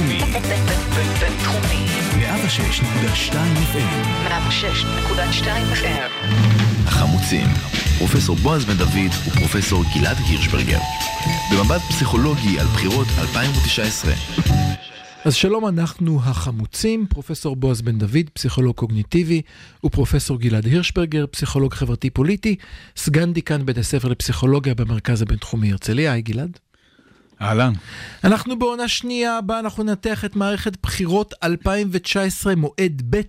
בינתחומי. בינתחומי. 106.2 FM. 106.2 FM. החמוצים, פרופסור בועז בן דוד ופרופסור גלעד הירשברגר. במבט פסיכולוגי על בחירות 2019. אז שלום, אנחנו החמוצים, פרופסור בועז בן דוד, פסיכולוג קוגניטיבי, ופרופסור גלעד הירשברגר, פסיכולוג חברתי-פוליטי, סגן דיקן בית הספר לפסיכולוגיה במרכז הבינתחומי הרצליה. היי גלעד. אהלן. אנחנו בעונה שנייה בה אנחנו ננתח את מערכת בחירות 2019 מועד ב'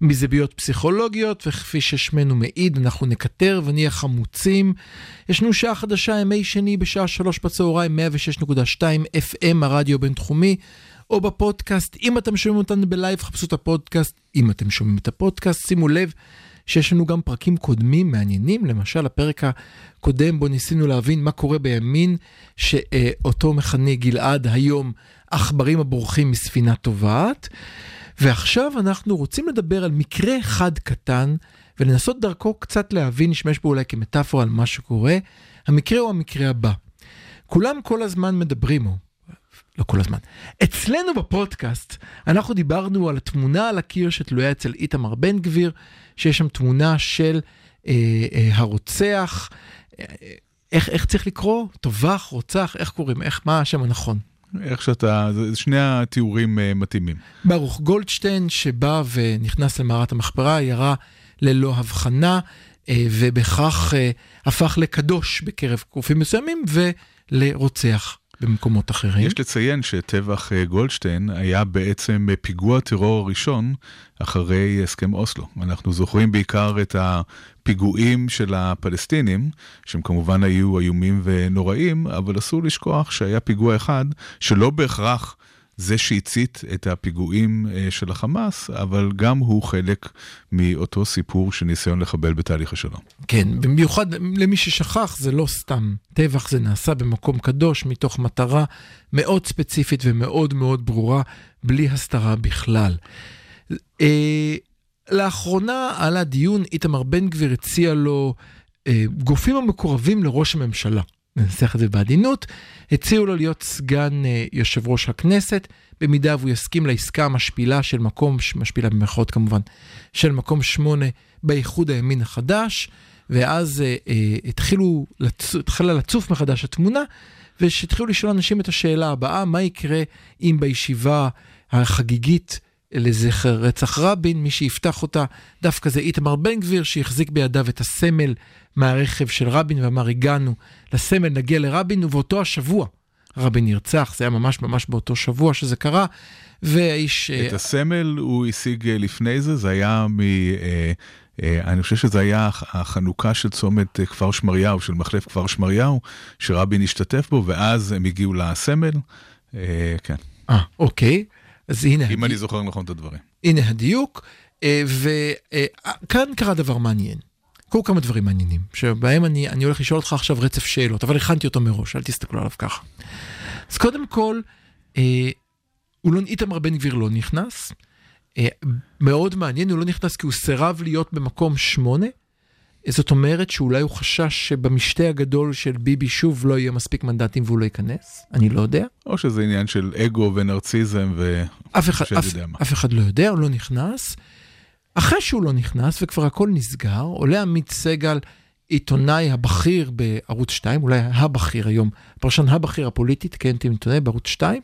מזוויות פסיכולוגיות, וכפי ששמנו מעיד, אנחנו נקטר ונהיה חמוצים. יש לנו שעה חדשה ימי שני בשעה שלוש בצהריים, 106.2 FM הרדיו בינתחומי, או בפודקאסט. אם אתם שומעים אותנו בלייב, חפשו את הפודקאסט. אם אתם שומעים את הפודקאסט, שימו לב. שיש לנו גם פרקים קודמים מעניינים, למשל הפרק הקודם בו ניסינו להבין מה קורה בימין, שאותו מכנה גלעד היום עכברים הבורחים מספינה טובעת. ועכשיו אנחנו רוצים לדבר על מקרה אחד קטן, ולנסות דרכו קצת להבין, נשמש בו אולי כמטאפורה על מה שקורה. המקרה הוא המקרה הבא. כולם כל הזמן מדברים, או לא כל הזמן. אצלנו בפודקאסט אנחנו דיברנו על התמונה על הקיר שתלויה אצל איתמר בן גביר, שיש שם תמונה של אה, אה, הרוצח, אה, איך, איך צריך לקרוא? טובח, רוצח, איך קוראים? איך, מה השם הנכון? איך שאתה, שני התיאורים uh, מתאימים. ברוך גולדשטיין שבא ונכנס למערת המכפרה, ירה ללא הבחנה, uh, ובכך uh, הפך לקדוש בקרב קרופים מסוימים ולרוצח. במקומות אחרים. יש לציין שטבח אה, גולדשטיין היה בעצם אה, פיגוע טרור הראשון אחרי הסכם אוסלו. אנחנו זוכרים בעיקר את הפיגועים של הפלסטינים, שהם כמובן היו איומים ונוראים, אבל אסור לשכוח שהיה פיגוע אחד שלא בהכרח זה שהצית את הפיגועים אה, של החמאס, אבל גם הוא חלק מאותו סיפור של ניסיון לחבל בתהליך השלום. כן, במיוחד למי ששכח, זה לא סתם טבח, זה נעשה במקום קדוש, מתוך מטרה מאוד ספציפית ומאוד מאוד ברורה, בלי הסתרה בכלל. אה, לאחרונה עלה דיון, איתמר בן גביר הציע לו אה, גופים המקורבים לראש הממשלה. ננסח את זה בעדינות, הציעו לו להיות סגן אה, יושב ראש הכנסת, במידה והוא יסכים לעסקה המשפילה של מקום, משפילה במירכאות כמובן, של מקום שמונה באיחוד הימין החדש, ואז אה, אה, התחילו, לצ... התחילה לצוף מחדש התמונה, ושהתחילו לשאול אנשים את השאלה הבאה, מה יקרה אם בישיבה החגיגית לזכר רצח רבין, מי שיפתח אותה דווקא זה איתמר בן גביר, שהחזיק בידיו את הסמל מהרכב של רבין ואמר, הגענו לסמל, נגיע לרבין, ובאותו השבוע רבין נרצח, זה היה ממש ממש באותו שבוע שזה קרה, והאיש... את אה, הסמל הוא השיג אה, לפני זה, זה היה מ... אה, אני חושב שזה היה החנוכה של צומת כפר שמריהו, של מחלף כפר שמריהו, שרבין השתתף בו, ואז הם הגיעו לסמל. כן. אה, אוקיי. אז הנה... אם אני זוכר נכון את הדברים. הנה הדיוק, וכאן קרה דבר מעניין. קרו כמה דברים מעניינים, שבהם אני, אני הולך לשאול אותך עכשיו רצף שאלות, אבל הכנתי אותו מראש, אל תסתכלו עליו ככה. אז קודם כל, אה, לא, איתמר בן גביר לא נכנס. אה, מאוד מעניין, הוא לא נכנס כי הוא סירב להיות במקום שמונה. זאת אומרת שאולי הוא חשש שבמשתה הגדול של ביבי שוב לא יהיה מספיק מנדטים והוא לא ייכנס, אני לא יודע. או שזה עניין של אגו ונרציזם ו... אף אחד, אף, אף אחד לא יודע, הוא לא נכנס. אחרי שהוא לא נכנס וכבר הכל נסגר, עולה עמית סגל, עיתונאי הבכיר בערוץ 2, אולי הבכיר היום, הפרשן הבכיר הפוליטי, תקן אותי עיתונאי בערוץ 2,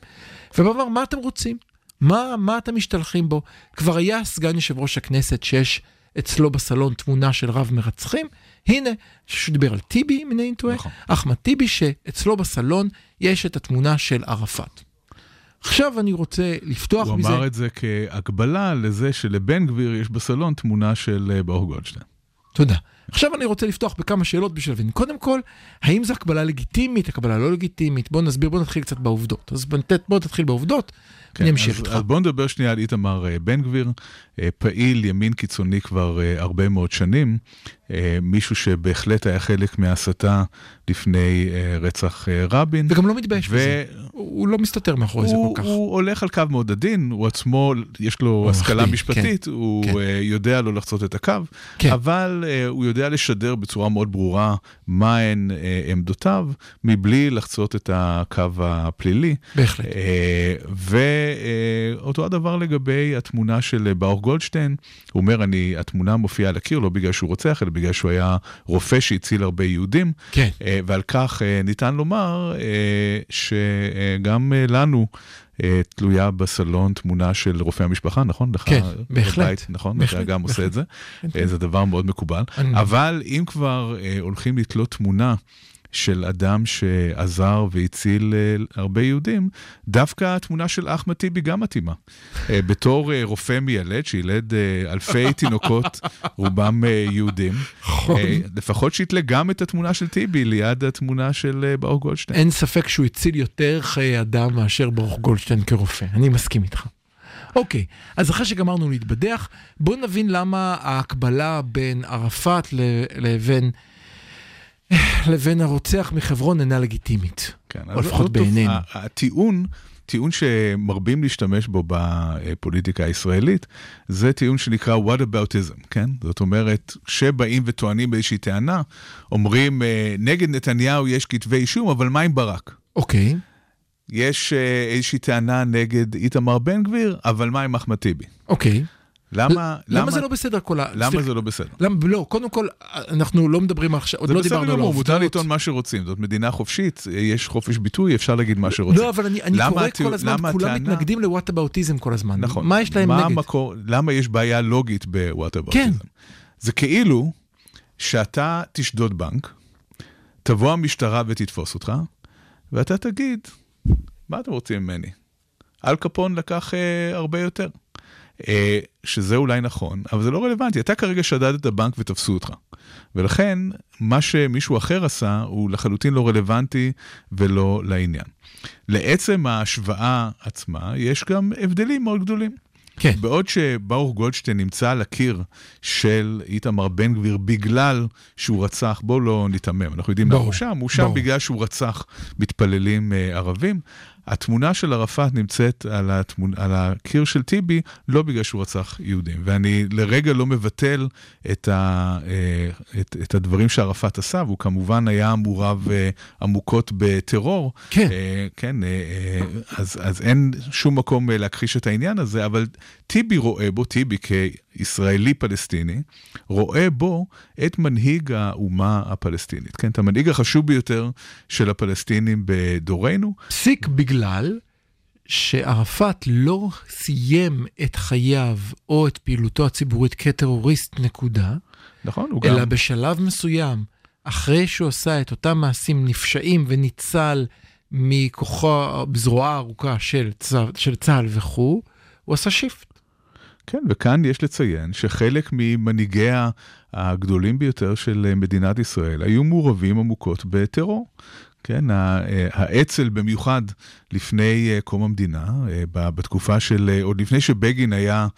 ואמר, מה אתם רוצים? מה, מה אתם משתלחים בו? כבר היה סגן יושב ראש הכנסת שיש אצלו בסלון תמונה של רב מרצחים, הנה, שהוא דיבר על טיבי, אם אינני טועה, נכון. אחמד טיבי, שאצלו בסלון יש את התמונה של ערפאת. עכשיו אני רוצה לפתוח הוא מזה... הוא אמר את זה כהקבלה לזה שלבן גביר יש בסלון תמונה של אה, ברוך גולדשטיין. תודה. עכשיו אני רוצה לפתוח בכמה שאלות בשביל להבין. קודם כל, האם זו הקבלה לגיטימית, הקבלה לא לגיטימית? בוא נסביר, בוא נתחיל קצת בעובדות. אז בוא תתחיל בעובדות, כן, אני אמשיך איתך. אז בוא נדבר שנייה על איתמר אה, בן גביר, אה, פעיל ימין קיצוני כבר הרבה מאוד שנים, מישהו שבהחלט היה חלק מההסתה לפני רצח רבין. וגם לא מתבייש ו... בזה. הוא לא מסתתר מאחורי זה כל כך. הוא הולך על קו מאוד עדין, הוא עצמו, יש לו השכלה משפטית, כן, הוא כן. יודע לא לחצות את הקו, כן. אבל הוא יודע יודע לשדר בצורה מאוד ברורה מהן אה, עמדותיו, מבלי לחצות את הקו הפלילי. בהחלט. אה, ואותו הדבר לגבי התמונה של ברוך גולדשטיין, הוא אומר, אני, התמונה מופיעה על הקיר לא בגלל שהוא רוצח, אלא בגלל שהוא היה רופא שהציל הרבה יהודים. כן. אה, ועל כך אה, ניתן לומר אה, שגם אה, לנו אה, תלויה בסלון תמונה של רופא המשפחה, נכון? לך כן, בהחלט. בבית, נכון? בהחלט, אתה גם עושה את זה. כן, אה, זה דבר מאוד מקובל. אני- אבל אם כבר אה, הולכים לתלות תמונה של אדם שעזר והציל אה, הרבה יהודים, דווקא התמונה של אחמד טיבי גם מתאימה. אה, בתור אה, רופא מיילד, שילד אלפי תינוקות, רובם יהודים, נכון. לפחות שיתלה גם את התמונה של טיבי ליד התמונה של ברוך גולדשטיין. אין ספק שהוא הציל יותר חיי אדם מאשר ברוך גולדשטיין כרופא, אני מסכים איתך. אוקיי, אז אחרי שגמרנו להתבדח, בואו נבין למה ההקבלה בין ערפאת לבין, לבין הרוצח מחברון אינה לגיטימית. כן, או לפחות. בעינינו. הטיעון, טיעון שמרבים להשתמש בו בפוליטיקה הישראלית, זה טיעון שנקרא what aboutism, כן? זאת אומרת, כשבאים וטוענים באיזושהי טענה, אומרים, אה, נגד נתניהו יש כתבי אישום, אבל מה עם ברק? אוקיי, יש אה, איזושהי טענה נגד איתמר בן גביר, אבל מה עם אחמד טיבי? אוקיי. למה, למה זה לא בסדר כל ה... למה סליחה, זה לא בסדר? למה, לא, קודם כל, אנחנו לא מדברים עכשיו, עוד זה לא בסדר דיברנו על גמור, מותר העובדות. לטעון מה שרוצים, זאת מדינה חופשית, יש חופש ביטוי, אפשר להגיד מה שרוצים. לא, אבל אני, אני למה קורא הטיעון- כל הזמן, למה כולם הטענה- מתנגדים לוואטאבאוטיזם כל הזמן. נכון. מה יש להם מה נגד? המקור, למה יש בעיה לוגית בוואטאבאוטיזם? כן. זה כאילו שאתה תשדוד בנק, תבוא המשטרה ותתפוס אותך, ואתה תגיד, מה אתם רוצים ממני? אל קפון לקח אה, הרבה יותר. אה, שזה אולי נכון, אבל זה לא רלוונטי. אתה כרגע שדדת בנק ותפסו אותך. ולכן, מה שמישהו אחר עשה הוא לחלוטין לא רלוונטי ולא לעניין. לעצם ההשוואה עצמה, יש גם הבדלים מאוד גדולים. כן. בעוד שברוך גולדשטיין נמצא על הקיר של איתמר בן גביר בגלל שהוא רצח, בואו לא ניתמם, אנחנו יודעים למה הוא שם, הוא שם. בגלל שהוא רצח מתפללים אה, ערבים. התמונה של ערפאת נמצאת על, התמונ... על הקיר של טיבי, לא בגלל שהוא רצח יהודים. ואני לרגע לא מבטל את, ה... אה, את, את הדברים שערפאת עשה, והוא כמובן היה מעורב אה, עמוקות בטרור. כן. אה, כן, אז, אז אין שום מקום להכחיש את העניין הזה, אבל טיבי רואה בו, טיבי כישראלי פלסטיני, רואה בו את מנהיג האומה הפלסטינית. כן, את המנהיג החשוב ביותר של הפלסטינים בדורנו. פסיק בגלל שערפאת לא סיים את חייו או את פעילותו הציבורית כטרוריסט נקודה, נכון, הוא אלא גם... בשלב מסוים, אחרי שהוא עשה את אותם מעשים נפשעים וניצל מכוחו, בזרועה הארוכה של, צה- של צה"ל וכו', הוא עשה שיפט. כן, וכאן יש לציין שחלק ממנהיגיה הגדולים ביותר של מדינת ישראל היו מעורבים עמוקות בטרור. כן, אה, האצ"ל במיוחד לפני אה, קום המדינה, אה, בתקופה של, עוד לפני שבגין היה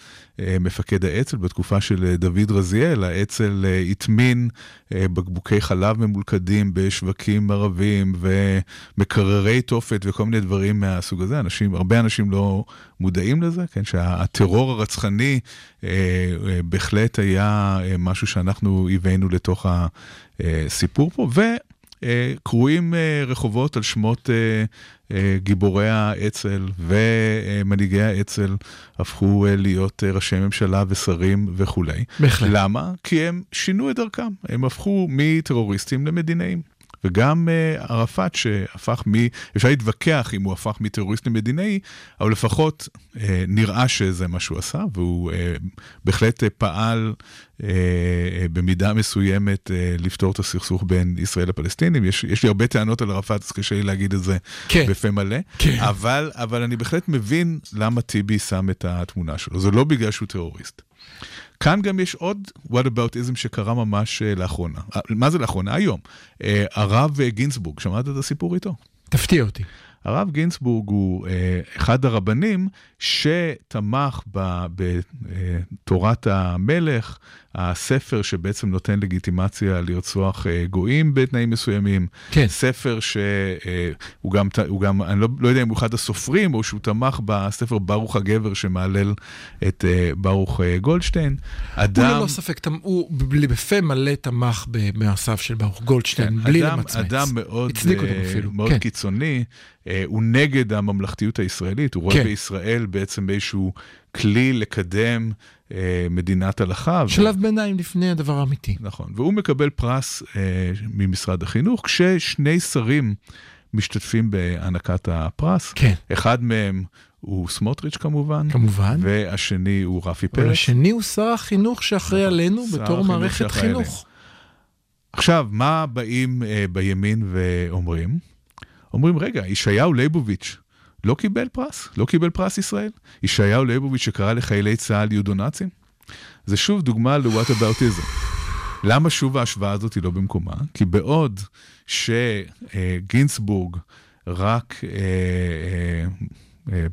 מפקד האצ"ל, בתקופה של דוד רזיאל, האצ"ל הטמין בקבוקי חלב ממולכדים בשווקים ערבים ומקררי תופת וכל מיני דברים מהסוג הזה. אנשים, הרבה אנשים לא מודעים לזה, כן, שהטרור הרצחני בהחלט היה משהו שאנחנו הבאנו לתוך הסיפור פה, ו... אה, קרויים אה, רחובות על שמות אה, גיבורי האצ"ל ומנהיגי האצ"ל הפכו להיות ראשי ממשלה ושרים וכולי. בהחלט. למה? כי הם שינו את דרכם, הם הפכו מטרוריסטים למדינאים. וגם uh, ערפאת שהפך מ... אפשר להתווכח אם הוא הפך מטרוריסט למדינאי, אבל לפחות uh, נראה שזה מה שהוא עשה, והוא uh, בהחלט פעל במידה מסוימת לפתור את הסכסוך בין ישראל לפלסטינים. יש, יש לי הרבה טענות על ערפאת, אז קשה לי להגיד את זה כן. בפה מלא, כן. אבל, אבל אני בהחלט מבין למה טיבי שם את התמונה שלו. זה לא בגלל שהוא טרוריסט. כאן גם יש עוד what aboutism שקרה ממש אה, לאחרונה. אה, מה זה לאחרונה? היום. אה, הרב גינזבורג, שמעת את הסיפור איתו? תפתיע אותי. הרב גינצבורג הוא אה, אחד הרבנים שתמך בתורת המלך, הספר שבעצם נותן לגיטימציה לרצוח אה, גויים בתנאים מסוימים. כן. ספר שהוא גם, הוא גם, אני לא, לא יודע אם הוא אחד הסופרים, או שהוא תמך בספר ברוך הגבר שמהלל את אה, ברוך אה, גולדשטיין. הוא אדם... ללא ספק, תמ- הוא בפה מלא תמך במעשיו של ברוך גולדשטיין, כן, בלי אדם, למצמץ. אדם מאוד, הצדיק אותם אה, אפילו, מאוד כן. קיצוני, אה, הוא נגד הממלכתיות הישראלית, הוא רואה כן. בישראל בעצם איזשהו כלי לקדם אה, מדינת הלכה. ו- שלב ביניים לפני הדבר האמיתי. נכון, והוא מקבל פרס אה, ממשרד החינוך, כששני שרים משתתפים בהענקת הפרס. כן. אחד מהם הוא סמוטריץ' כמובן, כמובן. והשני הוא רפי פרץ. השני הוא שר החינוך שאחראי נכון, עלינו בתור מערכת חינוך. עכשיו, מה באים אה, בימין ואומרים? אומרים, רגע, ישעיהו ליבוביץ' לא קיבל פרס? לא קיבל פרס ישראל? ישעיהו ליבוביץ' שקרא לחיילי צה"ל יודונאצים? זה שוב דוגמה ל-what למה שוב ההשוואה הזאת היא לא במקומה? כי בעוד שגינסבורג רק, אה, אה, אה,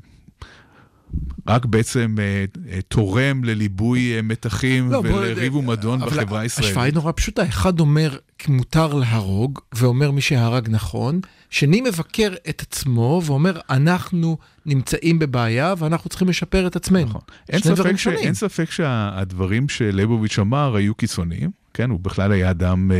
רק בעצם אה, אה, תורם לליבוי אה, מתחים לא, בוא- ולריב ומדון אבל בחברה הישראלית. ההשוואה היא נורא פשוטה, אחד אומר מותר להרוג, ואומר מי שהרג נכון, שני מבקר את עצמו ואומר אנחנו נמצאים בבעיה ואנחנו צריכים לשפר את עצמנו. נכון. אין ספק, ש... אין ספק שהדברים שליבוביץ' אמר היו קיצוניים, כן, הוא בכלל היה אדם uh,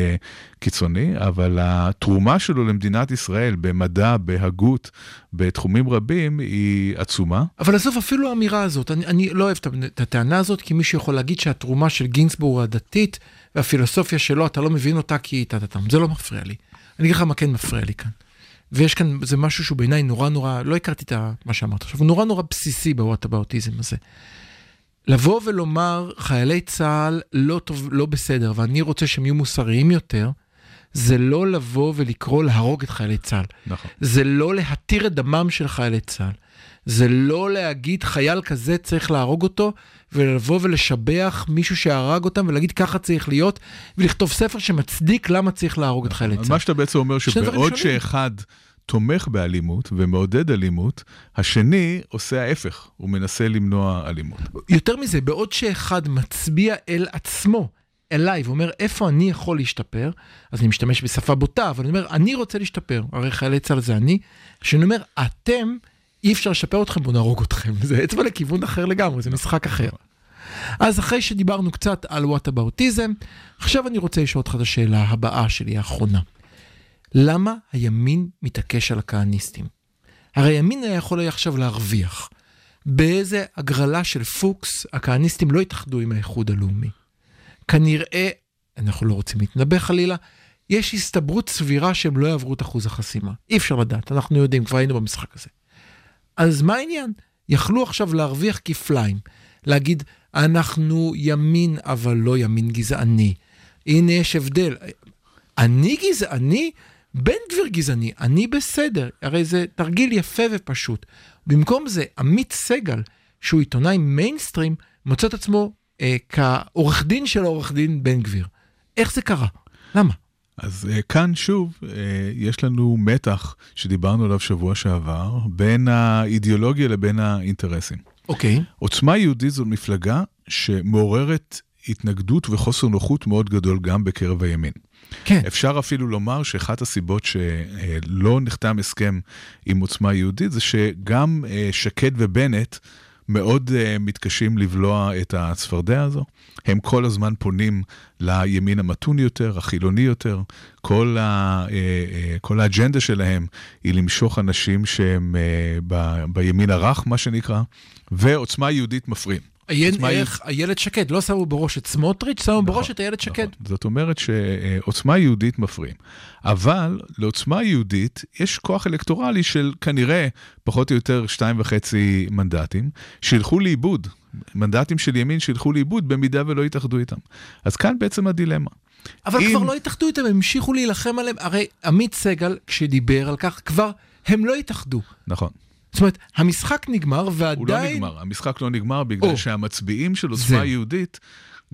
קיצוני, אבל התרומה שלו למדינת ישראל במדע, בהגות, בתחומים רבים, היא עצומה. אבל עזוב, אפילו האמירה הזאת, אני, אני לא אוהב את- הטענה הזאת, כי מישהו יכול להגיד שהתרומה של גינסבורג הדתית והפילוסופיה שלו, אתה לא מבין אותה כי טה-טה-טם. זה לא מפריע לי. אני אגיד לך מה כן מפריע לי כאן. ויש כאן, זה משהו שהוא בעיניי נורא נורא, לא הכרתי את מה שאמרת עכשיו, הוא נורא נורא בסיסי בוואטאבאוטיזם הזה. לבוא ולומר, חיילי צה"ל לא טוב, לא בסדר, ואני רוצה שהם יהיו מוסריים יותר, זה לא לבוא ולקרוא להרוג את חיילי צה"ל. נכון. זה לא להתיר את דמם של חיילי צה"ל. זה לא להגיד חייל כזה צריך להרוג אותו, ולבוא ולשבח מישהו שהרג אותם ולהגיד ככה צריך להיות, ולכתוב ספר שמצדיק למה צריך להרוג את חיילי אז צה"ל. מה שאתה בעצם אומר שבעוד שונים. תומך באלימות ומעודד אלימות, השני עושה ההפך, הוא מנסה למנוע אלימות. יותר מזה, בעוד שאחד מצביע אל עצמו, אליי, ואומר איפה אני יכול להשתפר, אז אני משתמש בשפה בוטה, אבל אני אומר, אני רוצה להשתפר, הרי חיילי צה"ל זה אני, שאני אומר, אתם, אי אפשר לשפר אתכם, בואו נהרוג אתכם. זה אצבע לכיוון אחר לגמרי, זה משחק אחר. אז אחרי שדיברנו קצת על וואטאבאוטיזם, עכשיו אני רוצה לשאול אותך את השאלה הבאה שלי, האחרונה. למה הימין מתעקש על הכהניסטים? הרי הימין היה יכול היה עכשיו להרוויח. באיזה הגרלה של פוקס, הכהניסטים לא התאחדו עם האיחוד הלאומי. כנראה, אנחנו לא רוצים להתנבא חלילה, יש הסתברות סבירה שהם לא יעברו את אחוז החסימה. אי אפשר לדעת, אנחנו יודעים, כבר היינו במשחק הזה. אז מה העניין? יכלו עכשיו להרוויח כפליים, להגיד, אנחנו ימין, אבל לא ימין גזעני. הנה יש הבדל. אני גזעני? בן גביר גזעני, אני בסדר. הרי זה תרגיל יפה ופשוט. במקום זה, עמית סגל, שהוא עיתונאי מיינסטרים, מוצא את עצמו אה, כעורך דין של העורך דין בן גביר. איך זה קרה? למה? אז uh, כאן שוב uh, יש לנו מתח שדיברנו עליו שבוע שעבר, בין האידיאולוגיה לבין האינטרסים. אוקיי. עוצמה יהודית זו מפלגה שמעוררת התנגדות וחוסר נוחות מאוד גדול גם בקרב הימין. כן. אפשר אפילו לומר שאחת הסיבות שלא נחתם הסכם עם עוצמה יהודית זה שגם אה, שקד ובנט מאוד uh, מתקשים לבלוע את הצפרדע הזו. הם כל הזמן פונים לימין המתון יותר, החילוני יותר. כל, ה, uh, כל האג'נדה שלהם היא למשוך אנשים שהם ב, בימין הרך, מה שנקרא, ועוצמה יהודית מפריעים. איילת שקד, לא שמו בראש את סמוטריץ', שמו בראש את איילת שקד. נכון. זאת אומרת שעוצמה יהודית מפריעים. אבל לעוצמה יהודית יש כוח אלקטורלי של כנראה פחות או יותר שתיים וחצי מנדטים, שילכו לאיבוד, מנדטים של ימין שילכו לאיבוד במידה ולא יתאחדו איתם. אז כאן בעצם הדילמה. אבל אם- כבר לא התאחדו איתם, הם המשיכו להילחם עליהם. הרי עמית סגל, כשדיבר על כך, כבר הם לא התאחדו. נכון. זאת אומרת, המשחק נגמר הוא לא ועדיין... נגמר, המשחק לא נגמר בגלל או. שהמצביעים של. עוצמה יהודית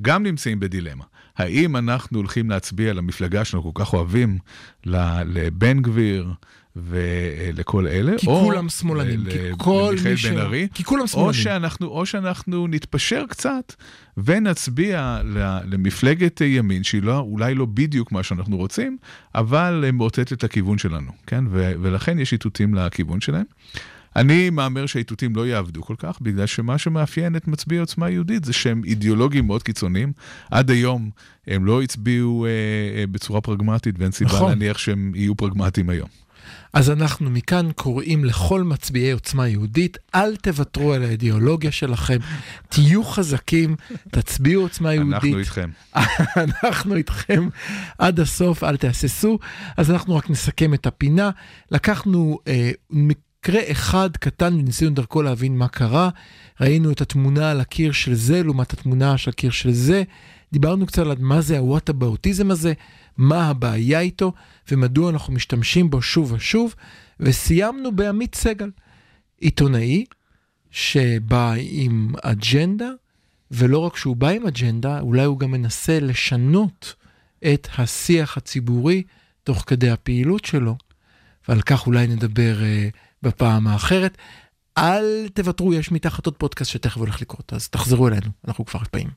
גם נמצאים בדילמה. האם אנחנו הולכים להצביע למפלגה שאנחנו כל כך אוהבים, לבן גביר, ולכל אלה, כי או כולם שמאלנים, כי כל מי ש... בן ארי, כי כולם או שמאלנים. שאנחנו, או שאנחנו נתפשר קצת ונצביע ל- למפלגת ימין, שהיא לא, אולי לא בדיוק מה שאנחנו רוצים, אבל מאותתת לכיוון שלנו, כן? ו- ולכן יש איתותים לכיוון שלהם. אני מהמר שהאיתותים לא יעבדו כל כך, בגלל שמה שמאפיין את מצביעי עוצמה יהודית זה שהם אידיאולוגים מאוד קיצוניים. עד היום הם לא הצביעו אה, אה, בצורה פרגמטית, ואין סיבה נכון. להניח שהם יהיו פרגמטיים היום. אז אנחנו מכאן קוראים לכל מצביעי עוצמה יהודית, אל תוותרו על האידיאולוגיה שלכם, תהיו חזקים, תצביעו עוצמה יהודית. אנחנו איתכם. אנחנו איתכם עד הסוף, אל תהססו. אז אנחנו רק נסכם את הפינה. לקחנו אה, מקרה אחד קטן וניסינו דרכו להבין מה קרה. ראינו את התמונה על הקיר של זה לעומת התמונה של הקיר של זה. דיברנו קצת על מה זה הוואטאבאוטיזם הזה, מה הבעיה איתו ומדוע אנחנו משתמשים בו שוב ושוב. וסיימנו בעמית סגל, עיתונאי שבא עם אג'נדה, ולא רק שהוא בא עם אג'נדה, אולי הוא גם מנסה לשנות את השיח הציבורי תוך כדי הפעילות שלו, ועל כך אולי נדבר uh, בפעם האחרת. אל תוותרו, יש מתחת עוד פודקאסט שתכף הולך לקרות, אז תחזרו אלינו, אנחנו כבר באים.